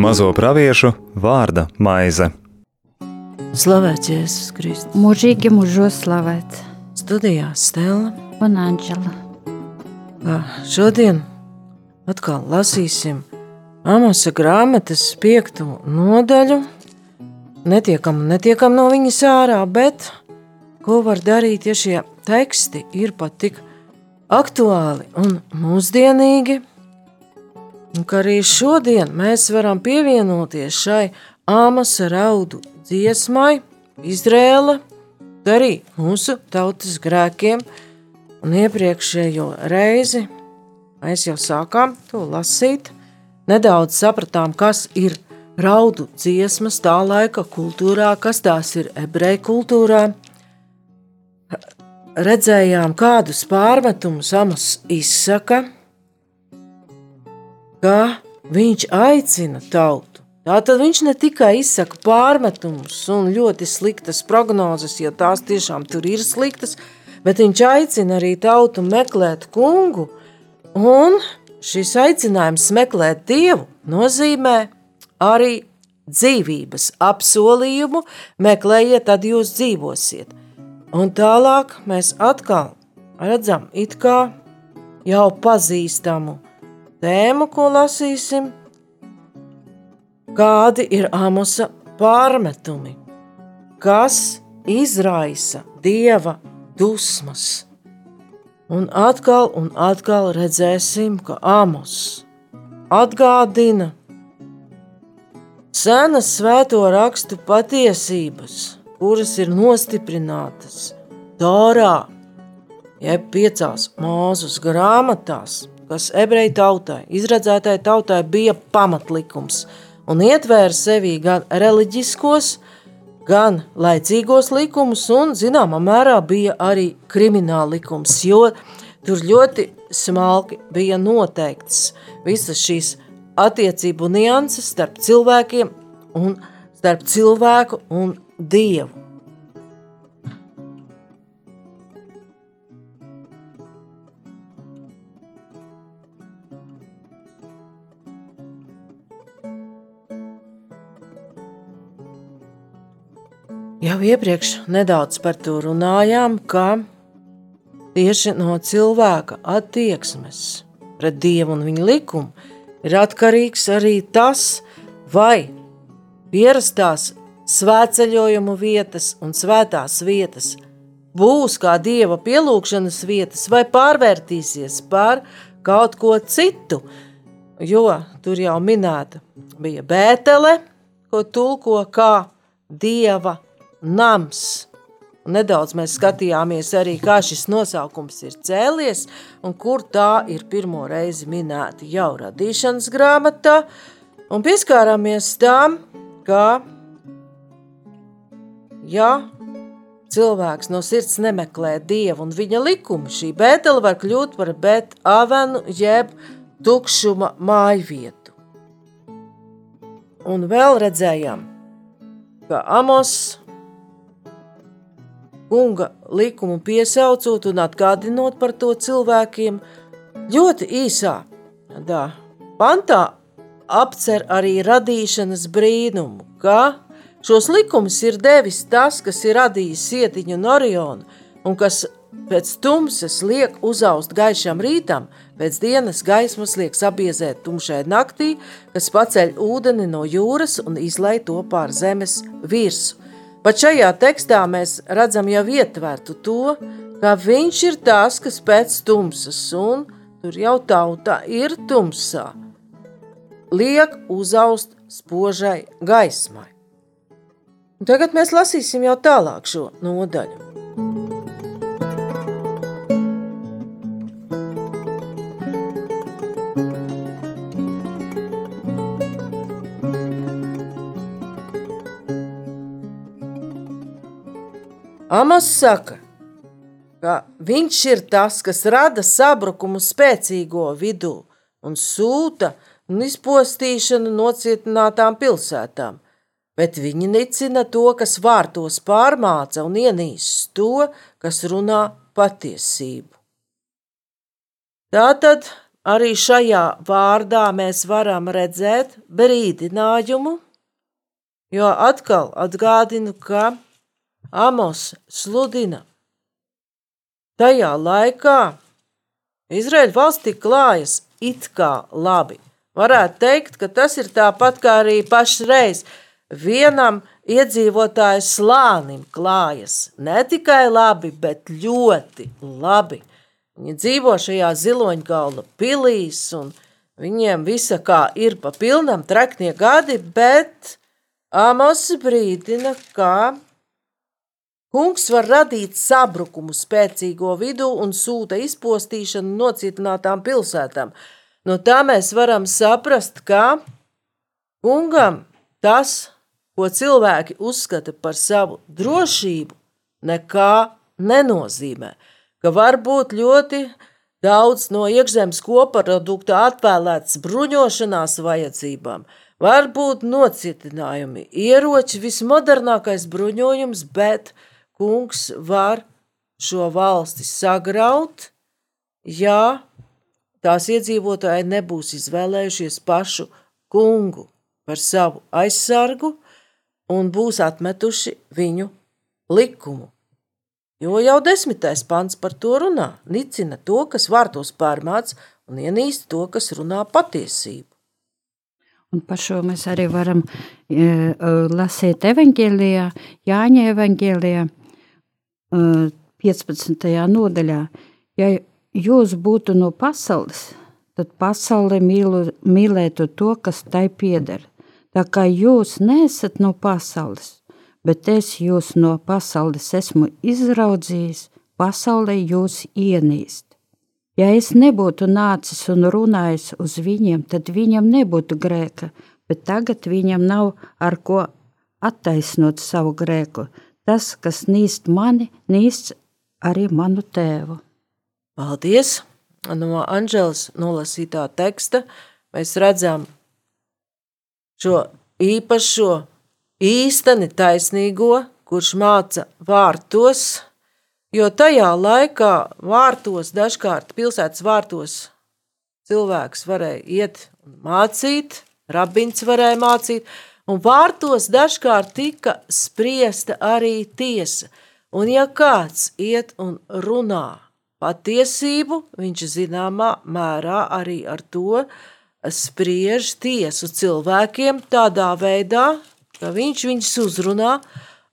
Mazo praviešu vārda maize. Slavēts Jēzus Kristus. Mūžīgi mūžos slavēts. Studijā Stela. Un Anģela. Šodien atkal lasīsim Amosa grāmatas piekto nodaļu. Netiekam, netiekam no viņas ārā, bet ko var darīt, ja šie teksti ir pat tik aktuāli un mūsdienīgi, un ka arī šodien mēs varam pievienoties šai Āmasa raudu dziesmai, Izrēla, arī mūsu tautas grēkiem, un iepriekšējo reizi mēs jau sākām to lasīt, nedaudz sapratām, kas ir raudu dziesmas tā laika kultūrā, kas tās ir ebreju kultūrā, redzējām, kādus pārmetumus Amos izsaka, ka viņš aicina tautu. Tātad viņš ne tikai izsaka pārmetumus un ļoti sliktas prognozes, jo tās tiešām tur ir sliktas, bet viņš aicina arī tautu meklēt kungu, un šis aicinājums meklēt dievu nozīmē arī dzīvības apsolījumu, meklējiet, tad jūs dzīvosiet. Un tālāk mēs atkal redzam it kā jau pazīstamu tēmu, ko lasīsim, kādi ir Amosa pārmetumi, kas izraisa Dieva dusmas. Un atkal un atkal redzēsim, ka Amos atgādina senas svēto rakstu patiesības, kuras ir nostiprinātas Torā, jeb piecās mūzus grāmatās, kas ebreju tautai, izredzētai tautai bija pamatlikums un ietvēra sevī gan reliģiskos, gan laicīgos likumus, un zināmā mērā bija arī krimināla likums, jo tur ļoti smalki bija noteikts visas šīs attiecību nianses starp cilvēkiem un starp cilvēku un dievu. Jau iepriekš nedaudz par to runājām, ka tieši no cilvēka attieksmes pret dievu un viņa likumu ir atkarīgs arī tas, vai pierastās svētceļojumu vietas un svētās vietas būs kā dieva pielūgšanas vietas vai pārvērtīsies par kaut ko citu, jo tur jau minēta bija Bētele, ko tulko kā dieva nams. Nedaudz mēs skatījāmies arī, kā šis nosaukums ir cēlies un kur tā ir pirmo reizi minēta jau radīšanas grāmatā. Un pieskārāmies tam, ka, ja cilvēks no sirds nemeklē dievu un viņa likumu, šī bētele var kļūt par bet avenu jeb tukšuma mājvietu. Un vēl redzējām, ka Amos kunga likumu piesaucot un atgādinot par to cilvēkiem, ļoti īsā dā, pantā apcer arī radīšanas brīnumu, ka šos likumus ir devis tas, kas ir radījis sietiņu un orionu, un kas pēc tumsas liek uzaust gaišam rītam, pēc dienas gaismas liek sabiezēt tumšai naktī, kas paceļ ūdeni no jūras un izlai to pār zemes virsu. Pat šajā tekstā mēs redzam jau ietvertu to, ka viņš ir tas, kas pēc tumsas, un tur jau tauta ir tumsā, liek uzaust spožai gaismai. Tagad mēs lasīsim jau tālāk šo nodaļu. Amas saka, ka viņš ir tas, kas rada sabrukumu spēcīgo vidū un sūta un izpostīšanu nocietinātām pilsētām, bet viņi nicina to, kas vārtos pārmāca un ienīst to, kas runā patiesību. Tātad arī šajā vārdā mēs varam redzēt brīdinājumu, jo atkal atgādinu, ka Amos sludina tajā laikā Izraēļa valstī klājas it kā labi. Varētu teikt, ka tas ir tāpat kā arī pašreiz vienam iedzīvotāju slānim klājas. Ne tikai labi, bet ļoti labi. Viņi dzīvo šajā ziloņgalda pilīs, un viņiem visa kā ir pa pilnam treknie gadi, bet Amos brīdina, ka kungs var radīt sabrukumu spēcīgo vidu un sūta izpostīšanu nocietinātām pilsētām. No tā mēs varam saprast, ka kungam tas, ko cilvēki uzskata par savu drošību, nekā nenozīmē ka var būt ļoti daudz no iekšzemes koprodukta atvēlēts bruņošanās vajadzībām, var būt nocietinājumi, ieroči, vismodernākais bruņojums, bet kungs var šo valsti sagraut, ja tās iedzīvotāji nebūs izvēlējušies pašu kungu par savu aizsargu un būs atmetuši viņu likumu. Jo jau desmitais pants par to runā, nicina to, kas vārtos pārmāts, un ienīst to, kas runā patiesību. Un par šo mēs arī varam e, lasīt evanģēlijā, Jāņa evanģēlijā, e, 15. nodaļā. Ja jūs būtu no pasaules, tad pasaule mīlu, mīlētu to, kas tai pieder. Tā kā jūs nesat no pasaules, bet es jūs no pasaules esmu izraudzījis, pasaulē jūs ienīst. Ja es nebūtu nācis un runājis uz viņiem, tad viņam nebūtu grēka, bet tagad viņam nav ar ko attaisnot savu grēku. Tas, kas nīst mani, nīst arī manu tēvu. Paldies! No Anģeles nolasītā teksta mēs redzam šo īpašo īsteni taisnīgo, kurš māca vārtos, jo tajā laikā vārtos, dažkārt pilsētas vārtos, cilvēks varēja iet un mācīt, rabins varēja mācīt, un vārtos dažkārt tika spriesta arī tiesa. Un ja kāds iet un runā patiesību, viņš zināmā mērā arī ar to spriež tiesu cilvēkiem tādā veidā, ka viņš viņus uzrunā,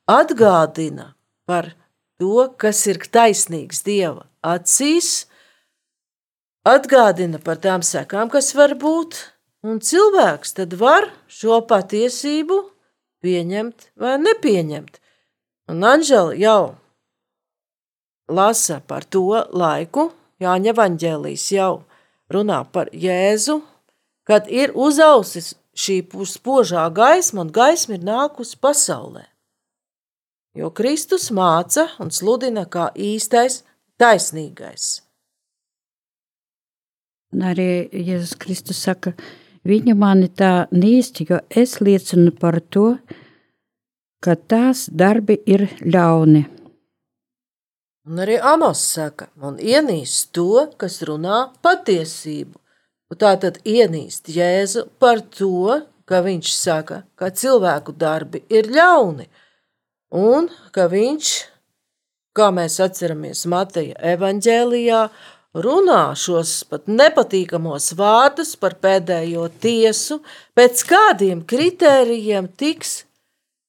atgādina par to, kas ir taisnīgs Dieva acīs, atgādina par tām sekām, kas var būt, un cilvēks tad var šo patiesību pieņemt vai nepieņemt. Un Anžela jau lasa par to laiku, Jāņa Vaņģēlīs jau runā par Jēzu, kad ir uzausis šī spožā gaisma un gaisma ir nākusi pasaulē. Jo Kristus māca un sludina kā īstais, taisnīgais. Un arī Jēzus Kristus saka, viņa mani tā nīst, jo es liecinu par to, ka tās darbi ir ļauni. Un arī Amos saka, un ienīst to, kas runā patiesību. Tā tad ienīst Jēzu par to, ka viņš saka, ka cilvēku darbi ir ļauni, un ka viņš, kā mēs atceramies Mateja evaņģēlijā, runā šos pat nepatīkamos vārdus par pēdējo tiesu, pēc kādiem kritērijiem tiks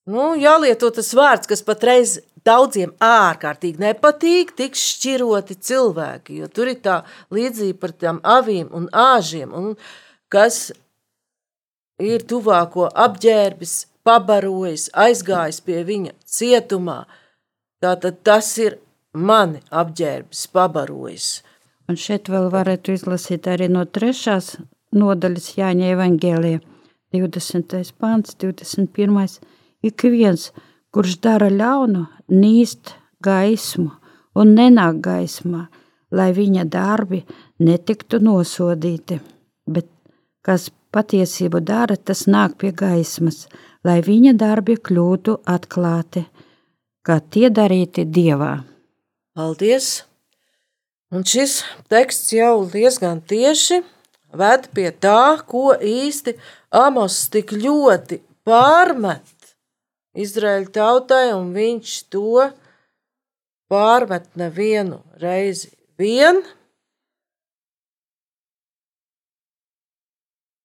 nu, jālieto tas vārds, kas patreiz daudziem ārkārtīgi nepatīk, tiks šķiroti cilvēki, jo tur ir tā līdzība par tām avīm un āžiem, un kas ir tuvāko apģērbis, pabarojis, aizgājis pie viņa cietumā, tātad tas ir mani apģērbis, pabarojis. Un šeit vēl varētu izlasīt arī no trešās nodaļas Jāņa evangēlija, 20. pāns, 21. Ik viens, kurš dara ļaunu, nīst gaismu un nenāk gaismā, lai viņa darbi netiktu nosodīti. Bet kas patiesību dara, tas nāk pie gaismas, lai viņa darbi kļūtu atklāti, kā tie darīti dievā. Paldies! Un šis teksts jau diezgan tieši ved pie tā, ko īsti Amos tik ļoti pārmet Izraēļa tautai, un viņš to pārmet nevienu reizi vien.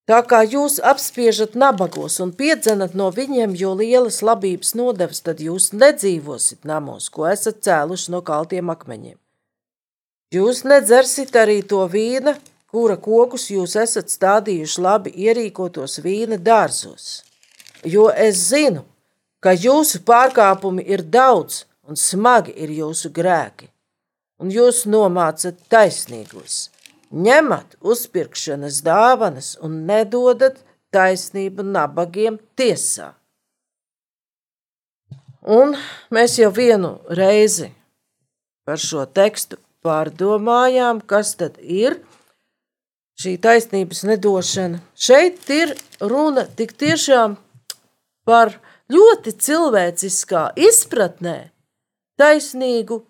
Tā kā jūs apspiežat nabagos un piedzenat no viņiem, jo lielas labības nodevas, tad jūs nedzīvosit namos, ko esat cēluši no kaltiem akmeņiem. Jūs nedzersit arī to vīna, kura kokus jūs esat stādījuši labi ierīkotos vīna dārzos. Jo es zinu, ka jūsu pārkāpumi ir daudz un smagi ir jūsu grēki, un jūs nomācat taisnīgos, ņemat uzpirkšanas dāvanas un nedodat taisnību nabagiem tiesā. Un mēs jau vienu reizi par šo tekstu pārdomājām, kas tad ir šī taisnības nedošana. Šeit ir runa tik tiešām par ļoti cilvēciskā izpratnē taisnīgu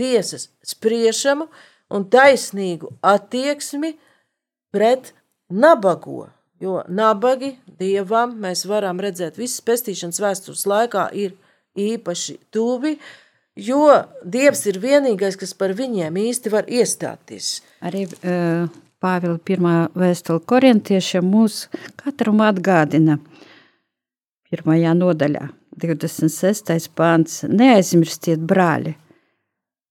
tiesas spriešanu un taisnīgu attieksmi pret nabago. Jo nabagi dievam mēs varam redzēt visas pestīšanas vēstures laikā ir īpaši tuvi, uh, jo Dievs ir vienīgais, kas par viņiem īsti var iestāties. Arī uh, Pāvila pirmā vēstule korintiešiem mūs katram atgādina pirmajā nodaļā, 26. pāns. Neaizmirstiet, brāļi,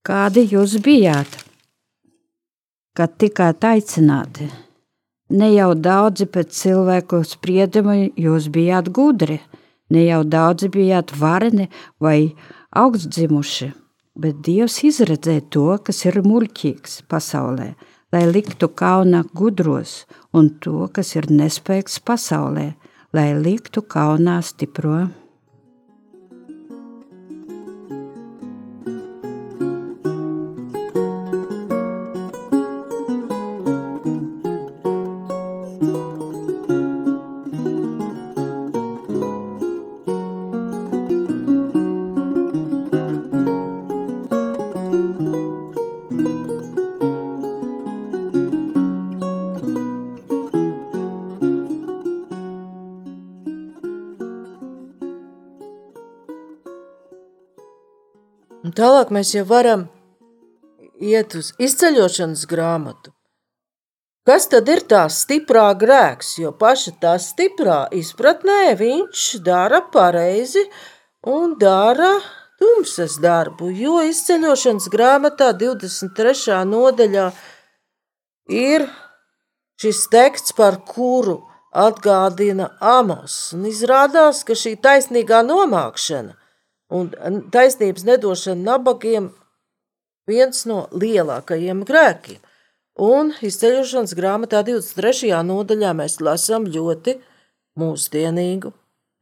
kādi jūs bijāt, kad tikāt aicināti. Ne jau daudzi pēc cilvēku sprieduma jūs bijāt gudri, ne jau daudzi bijāt vareni vai augstdzimuši, bet Dievs izredzēja to, kas ir muļķīgs pasaulē, lai liktu kauna gudros, un to, kas ir nespēks pasaulē, lai liktu kaunā stipro. Tālāk mēs jau varam iet uz izceļošanas grāmatu. Kas tad ir tā stiprā grēks? Jo paša tā stiprā izpratnē viņš dara pareizi un dara tumsas darbu, jo izceļošanas grāmatā 23. nodaļā ir šis teksts, par kuru atgādina Amos. Un izrādās, ka šī taisnīgā nomākšana Un taisnības nedošana nabagiem viens no lielākajiem grēkiem. Un izceļošanas grāmatā 23. nodaļā mēs lasām ļoti mūsdienīgu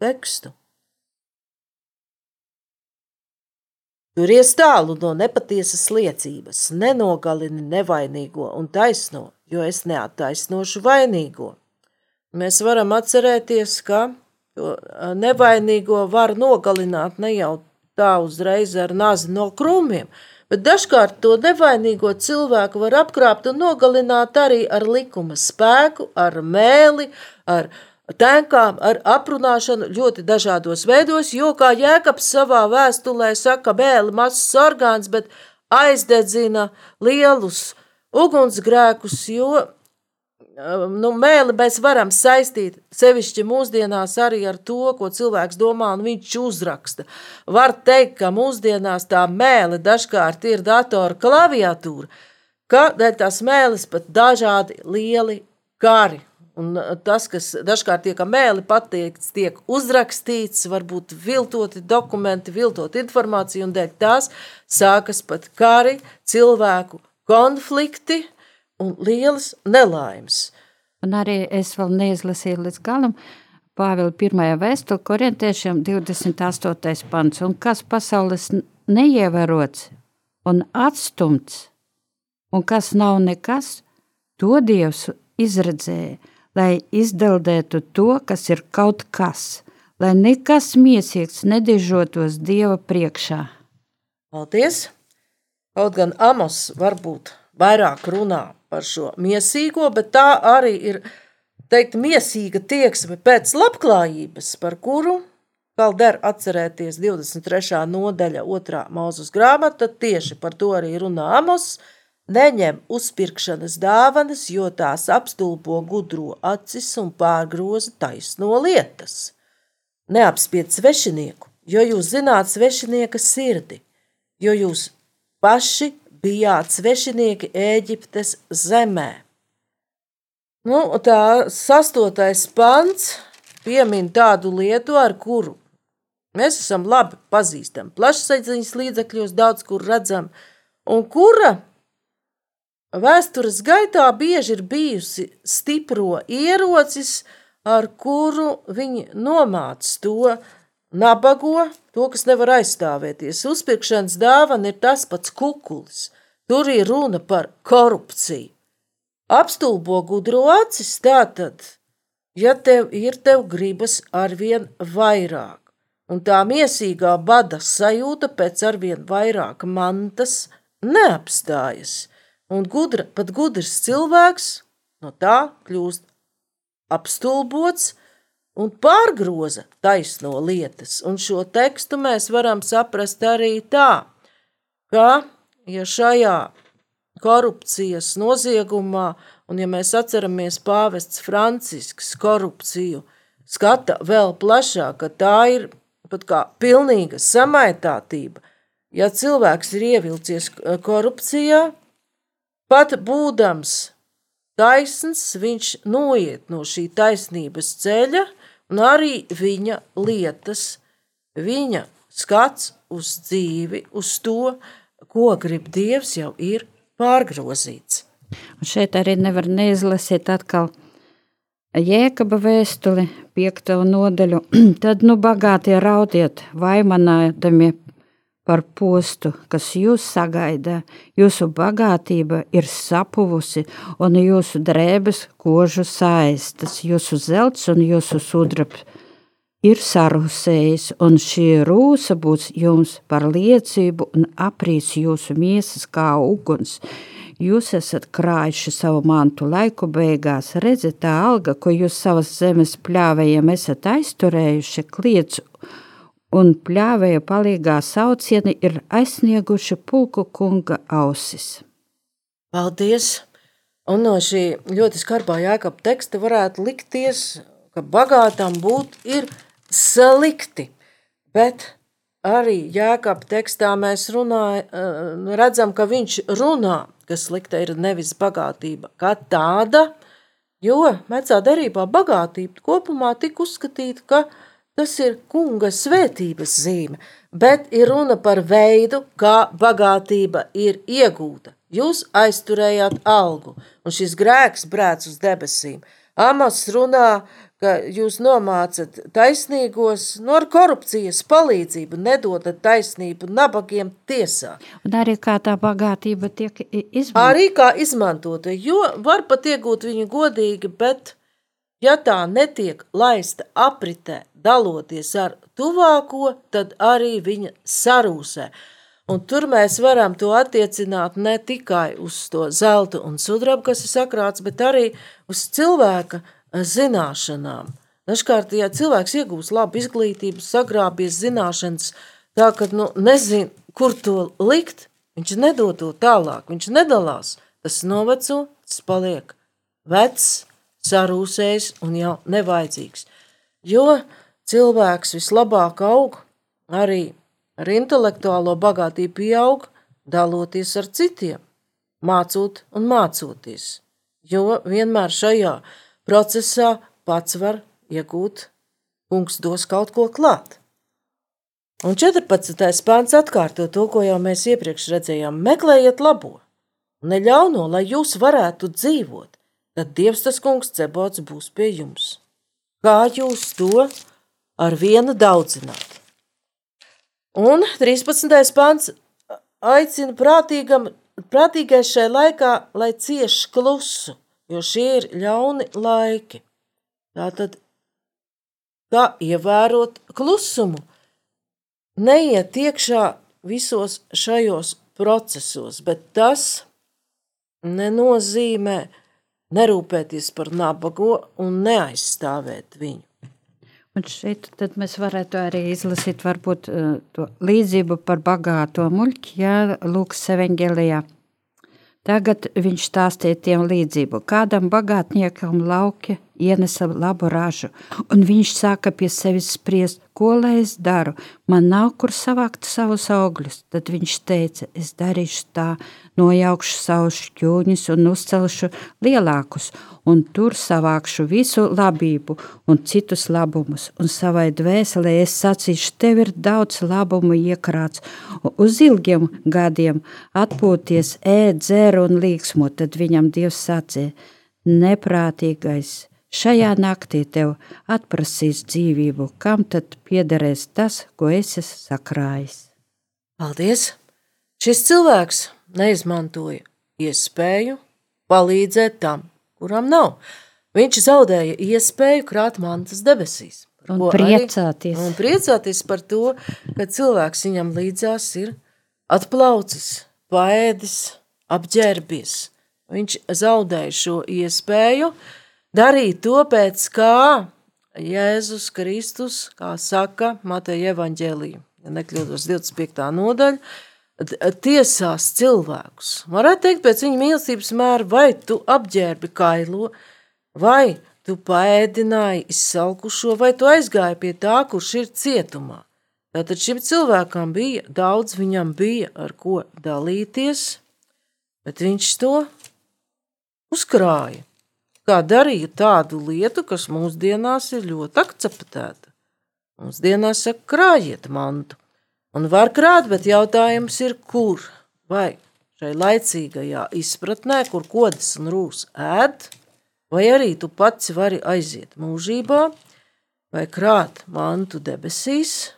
tekstu. Turies tālu no nepatiesas liecības, nenogalini nevainīgo un taisno, jo es neattaisnošu vainīgo. Mēs varam atcerēties, ka Jo nevainīgo var nogalināt ne jau tā uzreiz ar nazi no krūmiem, bet dažkārt to nevainīgo cilvēku var apkrāpt un nogalināt arī ar likuma spēku, ar mēli, ar tenkām, ar aprunāšanu ļoti dažādos veidos, jo, kā Jēkabs savā vēstulē saka, mēli mazs orgāns, bet aizdedzina lielus ugunsgrēkus, jo nu, mēli mēs varam saistīt sevišķi mūsdienās arī ar to, ko cilvēks domā un viņš uzraksta. Var teikt, ka mūsdienās tā mēle dažkārt ir datora klaviatūra, ka dēļ tās mēles pat dažādi lieli kari. Un tas, kas dažkārt tiek mēli pateikts, tiek uzrakstīts, varbūt viltoti dokumenti, viltot informāciju, un dēļ tās sākas pat kari, cilvēku konflikti, un lielas nelaimes. Un arī es vēl neizlasīju līdz galam Pāvila pirmajā vēstule korintiešiem 28. pants, un kas pasaules neievērots un atstumts, un kas nav nekas, to Dievs izredzēja, lai izdeldētu to, kas ir kaut kas, lai nekas miesīgs nedižotos Dieva priekšā. Paldies! Kaut gan Amos varbūt vairāk runā par šo miesīgo, bet tā arī ir teikt, miesīga tieksme pēc labklājības, par kuru vēl der atcerēties 23. nodaļa, 2. mūzes grāmata, tieši par to arī runā Amos. Neņem uzpirkšanas dāvanas, jo tās apstulbo gudro acis un pārgroza taisno lietas. Neapspied svešinieku, jo jūs zināt svešinieka sirdi, jo jūs paši bijāt svešinieki Ēģiptes zemē. Nu, tā sastotais pants piemin tādu lietu, ar kuru mēs esam labi pazīstami. Plašsaziņas līdzekļos daudz kur redzam, un kura vēstures gaitā bieži ir bijusi stipro ierocis, ar kuru viņi nomāc to nabago, to, kas nevar aizstāvēties. Uzpirkšanas dāvana ir tas pats kukulis. Tur ir runa par korupciju. Apstulbo gudro acis tātad, ja tev ir tev gribas arvien vairāk, un tā miesīgā bada sajūta pēc arvien vairāk mantas neapstājas, un gudra, pat gudrs cilvēks no tā kļūst apstulbots un pārgroza taisno lietas, un šo tekstu mēs varam saprast arī tā, ka, ja šajā korupcijas noziegumā, un ja mēs atceramies pāvests Francisks korupciju, skata vēl plašāk, ka tā ir pat kā pilnīga samaitātība. Ja cilvēks ir ievilcies korupcijā, pat būdams taisns, viņš noiet no šī taisnības ceļa, un arī viņa lietas, viņa skats uz dzīvi, uz to, ko grib Dievs, jau ir pārgrozīts. Un šeit arī nevar neizlasīt atkal Jēkaba vēstuli, piekto nodaļu. Tad nu bagātie raudiet, vaimanādami par postu, kas jūs sagaida. Jūsu bagātība ir sapuvusi, un jūsu drēbes kožu saistas, jūsu zelts un jūsu sudrabs ir sarusējis, un šī rūsa būs jums par liecību un aprīs jūsu miesas kā uguns. Jūs esat krājuši savu mantu laiku beigās, redziet, tā alga, ko jūs savas zemes pļāvējiem esat aizturējuši, kliedz un pļāvēja palīgā saucieni ir aizsnieguši pulku kunga ausis. Paldies! Un no šī ļoti skarbā jēkab teksta varētu likties, ka bagātam būt ir slikti. Bet arī Jēkabā tekstā mēs runāj, eh, redzam, ka viņš runā, ka slikta ir nevis bagātība kā tāda, jo vecā derībā bagātība kopumā tika uzskatīta, ka tas ir kunga svētības zīme, bet ir runa par veidu, kā bagātība ir iegūta. Jūs aizturējāt algu, un šis grēks brēc uz debesīm. Amos runā, ka jūs nomācat taisnīgos no ar korupcijas palīdzību, nedodat taisnību nabagiem tiesā. Un arī kā tā bagātība tiek izmantota. Arī kā izmantota, jo var pat iegūt viņu godīgi, bet ja tā netiek laista apritē, daloties ar tuvāko, tad arī viņa sarūsē. Un tur mēs varam to attiecināt ne tikai uz to zeltu un sudrabu, kas ir sakrāts, bet arī uz cilvēka zināšanām. Dažkārt, ja cilvēks iegūst labu izglītību, sagrābies zināšanas, tā ka nu, nezin, kur to likt, viņš nedod to tālāk, viņš nedalās. Tas noveco, tas paliek vecs, sarūsējis un jau nevajadzīgs. Jo cilvēks vislabāk aug, arī ar intelektuālo bagātību pieaug, daloties ar citiem, mācot un mācoties. Jo vienmēr šajā procesā pats var iegūt, kungs dos kaut ko klāt. Un 14. pāns atkārto to, ko jau mēs iepriekš redzējām. Meklējiet labo, neļauno, lai jūs varētu dzīvot, tad Dievs tas kungs cebots būs pie jums. Kā jūs to ar vienu daudzināt? Un 13. pāns aicina prātīgam, prātīgai šai laikā, lai cieš klusu, jo šie ir ļauni laiki. Tātad, kā ievērot klusumu, neiet iekšā visos šajos procesos, bet tas nenozīmē nerūpēties par nabago un neaizstāvēt viņu. Un šeit mēs varētu arī izlasīt varbūt, uh, to līdzību par bagāto muļķi, ja Lūks evangelijā. Tagad viņš stāstīja tiem līdzību. Kādam bagātniekam lauki ienesa labu ražu, un viņš sāka pie sevis spriest, ko lai es daru. Man nav kur savākt savus augļus. Tad viņš teica, es darīšu tā, nojaukšu savus šķūņus un uzcelšu lielākus, un tur savākšu visu labību un citus labumus. Un savai dvēselē es sacīšu, tev ir daudz labumu iekrāts, uz ilgiem gadiem atpūties, ēd, dzēr un līksmo. Tad viņam Dievs sacīja, neprātīgais Šajā naktī tev atprasīs dzīvību, kam tad piederēs tas, ko esi sakrājis. Paldies! Šis cilvēks neizmantoja iespēju palīdzēt tam, kuram nav. Viņš zaudēja iespēju krāt mantas debesīs. Un priecāties. Arī, un priecāties par to, ka cilvēks viņam līdzās ir atplaucis, paēdis, apģērbies. Viņš zaudēja šo iespēju, uh, darīt to pēc kā Jēzus Kristus, kā saka Mateja evaņģēlija, ja nekļūdos 25. nodaļa, tiesās cilvēkus. Varētu teikt pēc viņa mīlestības mēra, vai tu apģērbi kailo, vai tu paēdināji izsalkušo, vai tu aizgāji pie tā, kurš ir cietumā. Tātad šim cilvēkam bija daudz, viņam bija ar ko dalīties, bet viņš to uzkrāja kā darīja tādu lietu, kas mūsdienās ir ļoti akceptēta. Mūsdienās saka, krājiet mantu. Un var krāt, bet jautājums ir, kur? Vai šai laicīgajā izpratnē, kur kodas un rūs ēd, vai arī tu pats vari aiziet mūžībā, vai krāt mantu debesīs,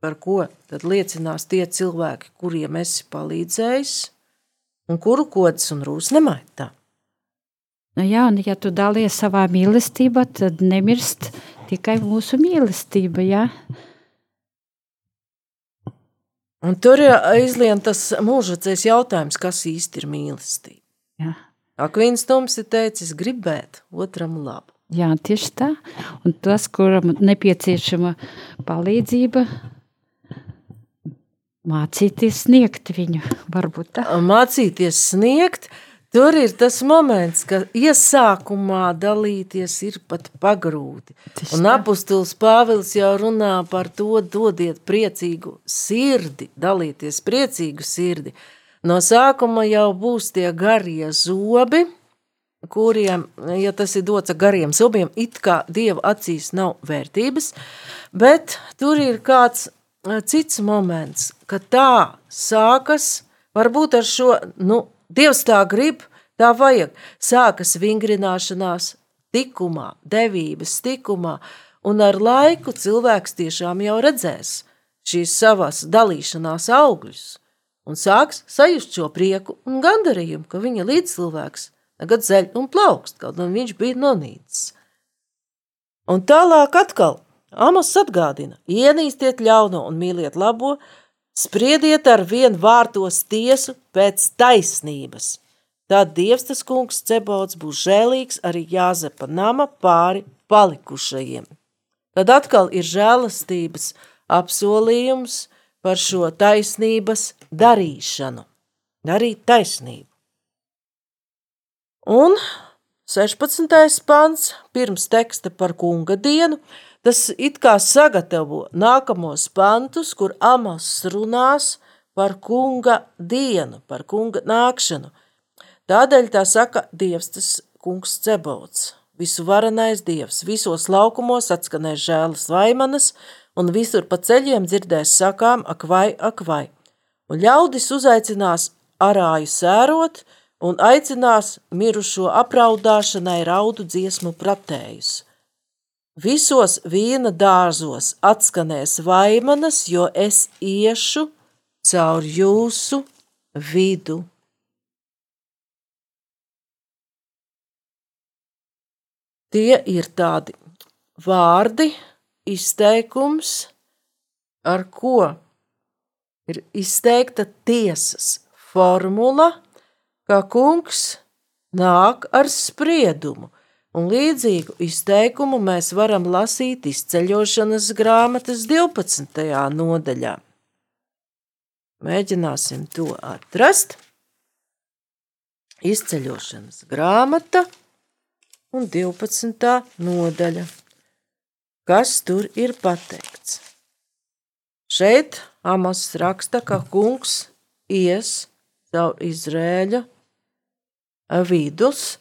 par ko tad liecinās tie cilvēki, kuriem esi palīdzējis, un kuru kodas un rūs nemaitā. Nu, jā, un ja tu dalies savā mīlestībā, tad nemirst tikai mūsu mīlestība. Jā. Un tur ir aizlien tas mūžacais jautājums, kas īsti ir mīlestība. Jā. Akvīns Toms ir teicis gribēt otram labu. Jā, tieši tā. Un tas, kuram nepieciešama palīdzība, mācīties sniegt viņu, varbūt tā. Mācīties sniegt, uh, Tur ir tas moments, ka iesākumā dalīties ir pat pagrūti. Un apustulis Pāvils jau runā par to, dodiet priecīgu sirdi, dalīties priecīgu sirdi. No sākuma jau būs tie garie zobi, kuriem, ja tas ir dots ar gariem zobiem, it kā Dieva acīs nav vērtības, bet tur ir kāds cits moments, ka tā sākas varbūt ar šo, nu, Dievs tā grib, tā vajag. Sākas vingrināšanās tikumā, devības tikumā, un ar laiku cilvēks tiešām jau redzēs šīs savas dalīšanās augļus un sāks sajust šo prieku un gandarījumu, ka viņa līdzcilvēks tagad zeļ un plaukst, kaut gan viņš bija nonīcis. Un tālāk atkal Amos atgādina, ienīstiet ļauno un mīliet labo, Spriediet ar vien vārtos tiesu pēc taisnības. Tad Dievs tas kungs Cebauts būs žēlīgs arī Jāzepa nama pāri palikušajiem. Tad atkal ir žēlastības apsolījums par šo taisnības darīšanu. Darīt taisnību. Un 16. pants pirms teksta par kunga dienu – Tas it kā sagatavo nākamos pantus, kur Amos runās par kunga dienu, par kunga nākšanu. Tādēļ tā saka Dievs, tas kungs Cebauts, visu varenais Dievs, visos laukumos atskanēs žēlas vaimanas, un visur pa ceļiem dzirdēs sakām, ak vai, ak vai. Un ļaudis uzaicinās arāju sērot, un aicinās mirušo apraudāšanai raudu dziesmu pratējus – Visos vīna dārzos atskanēs vaimanas, jo es iešu caur jūsu vidu. Tie ir tādi vārdi, izteikums, ar ko ir izteikta tiesas formula ka kungs nāk ar spriedumu, un līdzīgu izteikumu mēs varam lasīt izceļošanas grāmatas 12. nodaļā. Mēģināsim to atrast. Izceļošanas grāmata un 12. nodaļa. Kas tur ir pateikts? Šeit Amos raksta, ka kungs ies caur Izrēļa vidus,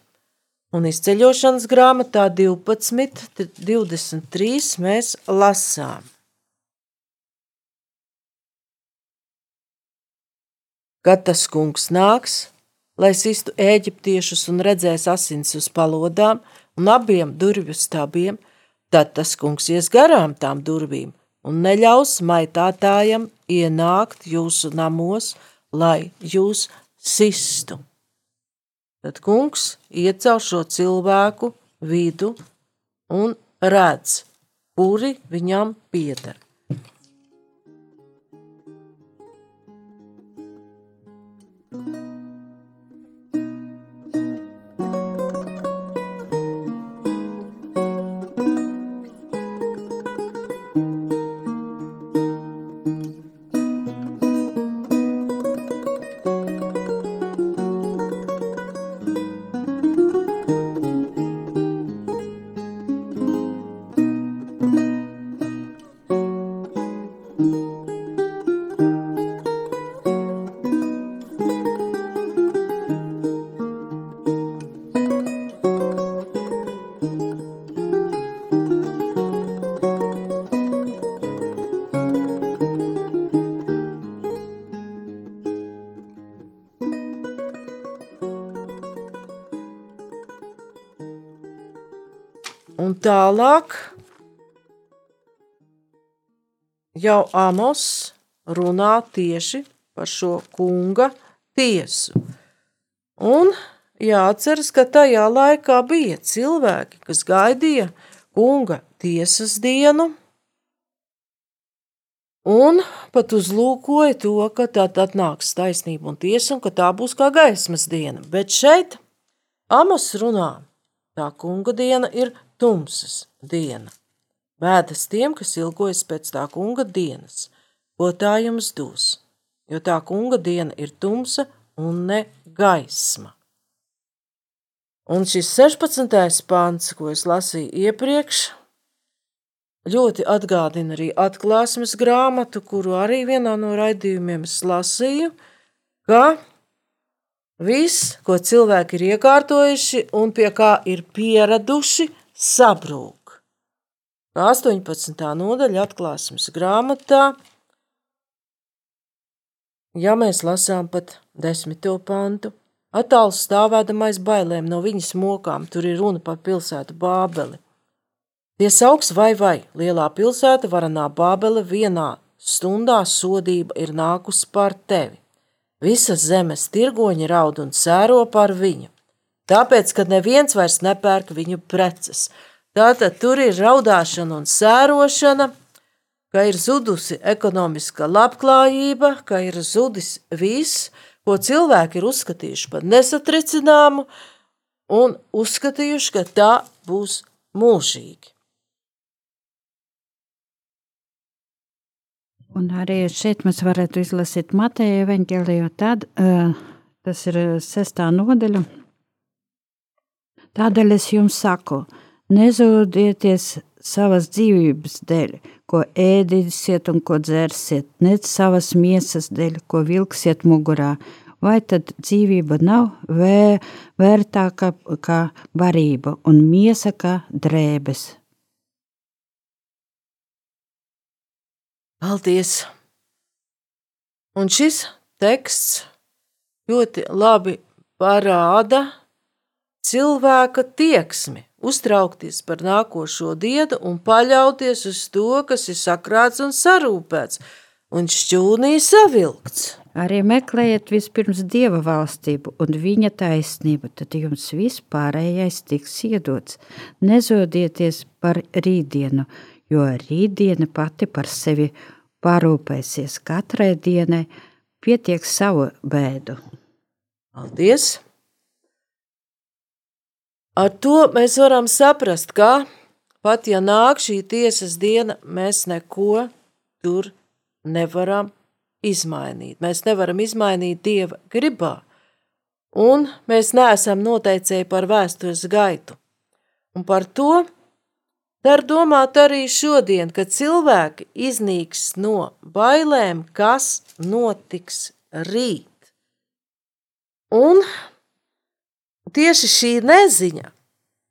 un izceļošanas grāmatā 12, 23 mēs lasām. Kad tas kungs nāks, lai sistu eģiptiešus un redzēs asins uz palodām un abiem durvju stabiem, tad tas kungs ies garām tām durvīm un neļaus maitātājam ienākt jūsu namos, lai jūs sistu. Tad kungs iet caur šo cilvēku vidu un redz, kuri viņam pieder. Jau Amos runā tieši par šo kunga tiesu. Un jāatceras, ka tajā laikā bija cilvēki, kas gaidīja kunga tiesas dienu, un pat uzlūkoja to, ka tad atnāks taisnība un tiesa, un ka tā būs kā gaismas diena. Bet šeit Amos runā, tā kunga diena ir tumsas diena. Bēdas tiem, kas ilgojas pēc tā kunga dienas, ko tā jums dos, jo tā kunga diena ir tumsa un ne gaisma. Un šis 16. pāns, ko es lasīju iepriekš, ļoti atgādina arī atklāsmes grāmatu, kuru arī vienā no raidījumiem es lasīju, ka viss, ko cilvēki ir iekārtojuši un pie kā ir pieraduši, sabrūk. 18. nodaļa atklāsmes grāmatā, ja mēs lasām pat desmito pantu, attāls stāvēdamais bailēm no viņas mokām, tur ir runa par pilsētu Bābeli. Tie sauks vai vai, lielā pilsēta varanā Bābele vienā stundā sodība ir nākusi par tevi. Visas zemes tirgoņi raud un sēro par viņu. Tāpēc, ka neviens vairs nepērk viņu preces. Tātad tur ir raudāšana un sērošana, ka ir zudusi ekonomiska labklājība, ka ir zudis viss, ko cilvēki ir uzskatījuši par nesatricināmu un uzskatījuši, ka tā būs mūžīgi. Un arī šeit mēs varētu izlasīt Mateja evaņģēliju, tad uh, tas ir sestā nodaļa, Tādēļ es jums saku, nezudieties savas dzīvības dēļ, ko ēdīsiet un ko dzersiet, ne savas miesas dēļ, ko vilksiet mugurā. Vai tad dzīvība nav vē, vērtāka kā barība un miesa kā drēbes? Paldies! Un šis teksts ļoti labi parāda cilvēka tieksmi, uztraukties par nākošo dienu un paļauties uz to, kas ir sakrāts un sarūpēts, un šķūnī savilkts. Arī meklējiet vispirms dieva valstību un viņa taisnību, tad jums viss pārējais tiks iedots. Nezodieties par rītdienu, jo rītdiena pati par sevi parūpēsies katrai dienai, pietiek savu bēdu. Paldies! Ar to mēs varam saprast, ka pat ja nāk šī tiesas diena, mēs neko tur nevaram izmainīt. Mēs nevaram izmainīt Dieva gribā, un mēs neesam noteicēji par vēstures gaitu. Un par to dar domāt arī šodien, kad cilvēki iznīks no bailēm, kas notiks rīt. Un tieši šī neziņa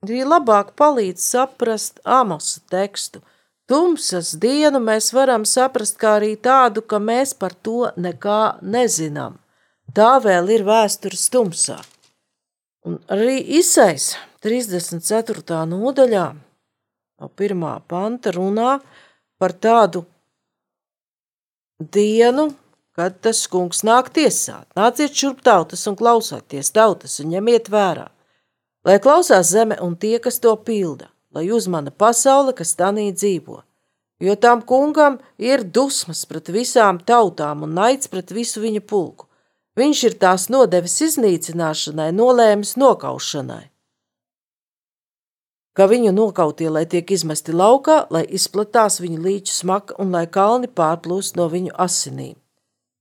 arī labāk palīdz saprast Amosa tekstu. Tumsas dienu mēs varam saprast kā arī tādu, ka mēs par to nekā nezinām. Tā vēl ir vēstures tumsā. Un arī Isais 34. nodaļā no pirmā panta runā par tādu dienu, kad tas kungs nāk tiesāt. Nāciet šurp tautas un klausieties tautas un ņemiet vērā. Lai klausās zeme un tie, kas to pilda, lai uzmana pasaule, kas tanī dzīvo. Jo tam kungam ir dusmas pret visām tautām un naids pret visu viņa pulku. Viņš ir tās nodevis iznīcināšanai, nolēmis nokaušanai. Ka viņu nokautie, lai tiek izmesti laukā, lai izplatās viņu līču smaka un lai kalni pārplūst no viņu asinīm.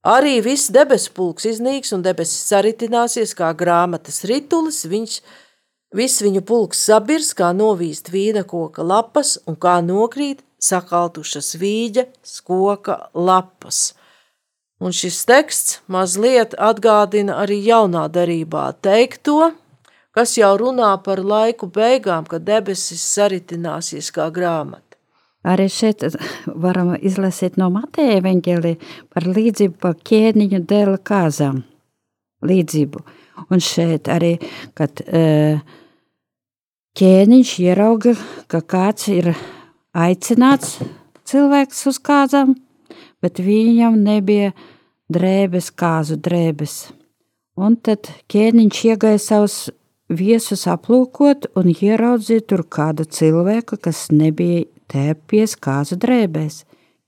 Arī viss debesu pulks iznīks un debesis saritināsies kā grāmatas ritulis, viņš, viss viņu pulks sabirs kā novīst vīna koka lapas un kā nokrīt sakaltušas vīģa skoka lapas. Un šis teksts mazliet atgādina arī jaunā darībā teikto, kas jau runā par laiku beigām, kad debesis saritināsies kā grāmata. Arī šeit varam izlasīt no Mateja evaņģēlī par līdzību par ķēniņu dēla kāzām. Līdzību. Un šeit arī, kad ķēniņš ierauga, ka kāds ir aicināts cilvēks uz kāzām, bet viņam nebija drēbes, kāzu drēbes. Un tad ķēniņš iegāja savus viesus aplūkot un ieraudzīja tur kādu cilvēku, kas nebija tēpies kāzu drēbēs.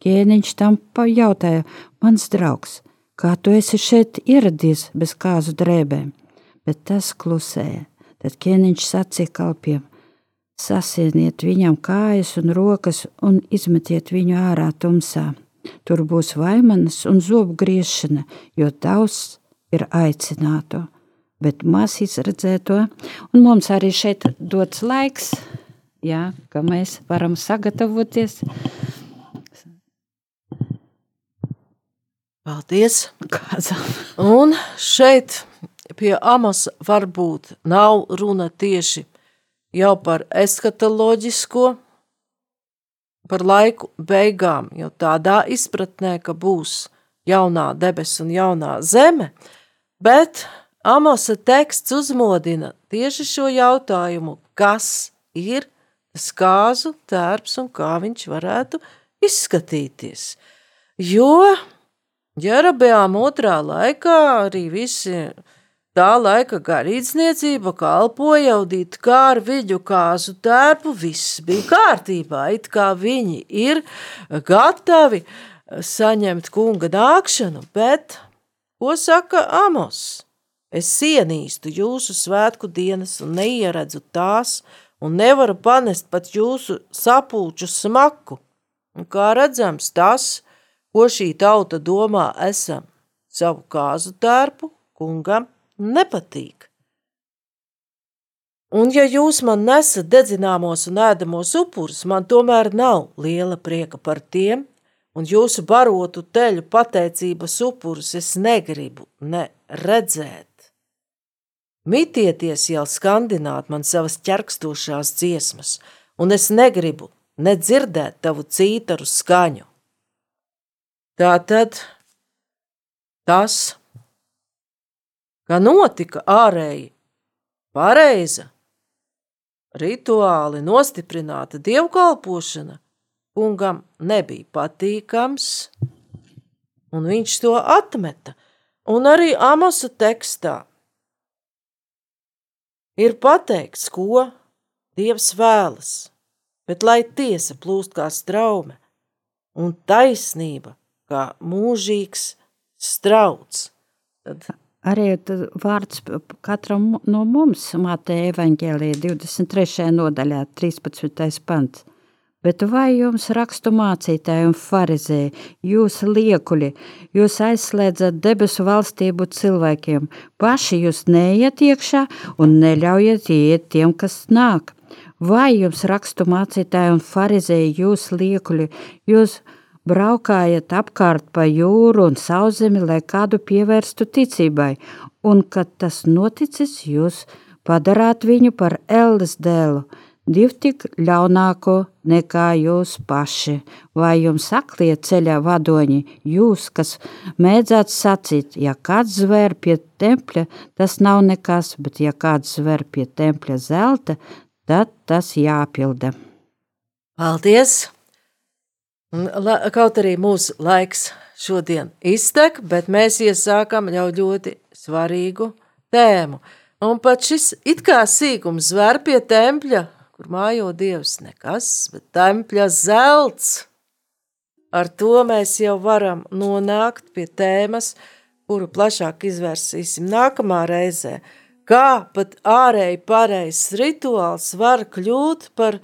Ķēniņš tam pajautāja, mans draugs, kā tu esi šeit ieradies bez kāzu drēbēm? Bet tas klusēja. Tad ķēniņš sacīja kalpiem: Sasieniet viņam kājas un rokas un izmetiet viņu ārā tumsā. Tur būs vaimanas un zobu griešana, jo tavs ir aicināto, bet maz izredzēto, un mums arī šeit dots laiks jā, ka mēs varam sagatavoties. Paldies! Kāzam. Un šeit pie Amas varbūt nav runa tieši jau par eskatoloģisko, par laiku beigām, jo tādā izpratnē, ka būs jaunā debes un jaunā zeme, bet Amosa teksts uzmodina tieši šo jautājumu, kas ir skāzu tērps un kā viņš varētu izskatīties. Jo Jerabeām otrā laikā arī visi tā laika garīdzniecība kalpoja audīt kā ar viļu kāzu tērpu, viss bija kārtībā, it kā viņi ir gatavi saņemt kunga nākšanu, bet ko saka Amos? Es cienīstu jūsu svētku dienas un neieredzu tās, un nevaru panest pat jūsu sapulču smaku. Un kā redzams, tas, ko šī tauta domā, esam savu kāzu tērpu, kungam nepatīk. Un ja jūs man nesat dedzināmos un ēdamos upurus, man tomēr nav liela prieka par tiem, un jūsu barotu teļu pateicības upurus es negribu ne redzēt. Mitieties jau skandināt man savas ķerkstošās dziesmas, un es negribu nedzirdēt tavu cītaru skaņu. Tā tad tas, ka notika ārēji pareiza, rituāli nostiprināta dievkalpošana, kungam nebija patīkams, un viņš to atmeta, un arī Amosa tekstā Ir pateikts, ko Dievs vēlas, bet lai tiesa plūst kā straume un taisnība kā mūžīgs strauts. Tad arī vārds katram no mums, Mateja evaņģēlija 23. nodaļā, 13. pants. Bet vai jums rakstu mācītāji un farizēji, jūs liekuļi, jūs aizslēdzat debesu valstību cilvēkiem, paši jūs neiet iekšā un neļaujiet iet tiem, kas nāk? Vai jums rakstu mācītāji un farizēji, jūs liekuļi, jūs braukājat apkārt pa jūru un sauszemi, lai kādu pievērstu ticībai, un, kad tas noticis, jūs padarāt viņu par Eldes dēlu – divtik ļaunāko nekā jūs paši, vai jums aklie ceļā vadoņi, jūs, kas mēdzāt sacīt, ja kāds zver pie tempļa, tas nav nekas, bet ja kāds zver pie tempļa zelta, tad tas jāpilda. Paldies! La, kaut arī mūsu laiks šodien iztek, bet mēs iesākam jau ļoti svarīgu tēmu. Un pat šis it kā sīkums zver pie tempļa kur mājo dievs nekas, bet tempļa zelts. Ar to mēs jau varam nonākt pie tēmas, kuru plašāk izvērsīsim nākamā reizē. Kā pat ārēji pareizs rituāls var kļūt par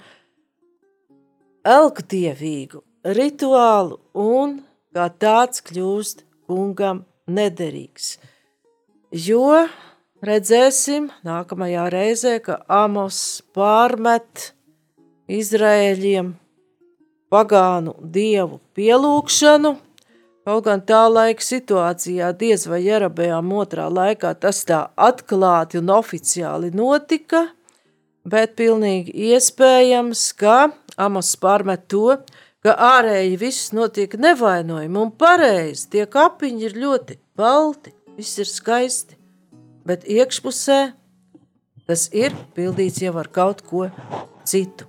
elkdievīgu rituālu un kā tāds kļūst kungam nederīgs. Jo redzēsim nākamajā reizē, ka Amos pārmet Izraēļiem pagānu dievu pielūgšanu. Kaut gan tā laika situācijā diez vai Jerabējām otrā laikā tas tā atklāti un oficiāli notika, bet pilnīgi iespējams, ka Amos pārmet to, ka ārēji viss notiek nevainojami un pareizi, tie kapiņi ir ļoti balti, viss ir skaisti bet iekšpusē tas ir pildīts jau ar kaut ko citu.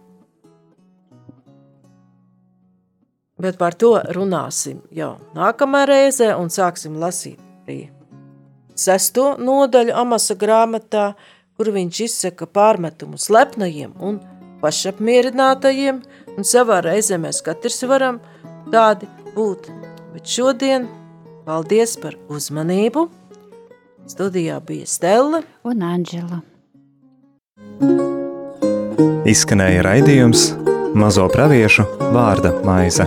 Bet par to runāsim jau nākamā reizē un sāksim lasīt arī sesto nodaļu Amasa grāmatā, kur viņš izsaka pārmetumu slepnajiem un pašapmierinātajiem, un savā reizē mēs katrs varam tādi būt. Bet šodien paldies par uzmanību! Studijā bija Stela un Anģela. Izskanēja raidījums Mazo praviešu vārda maize.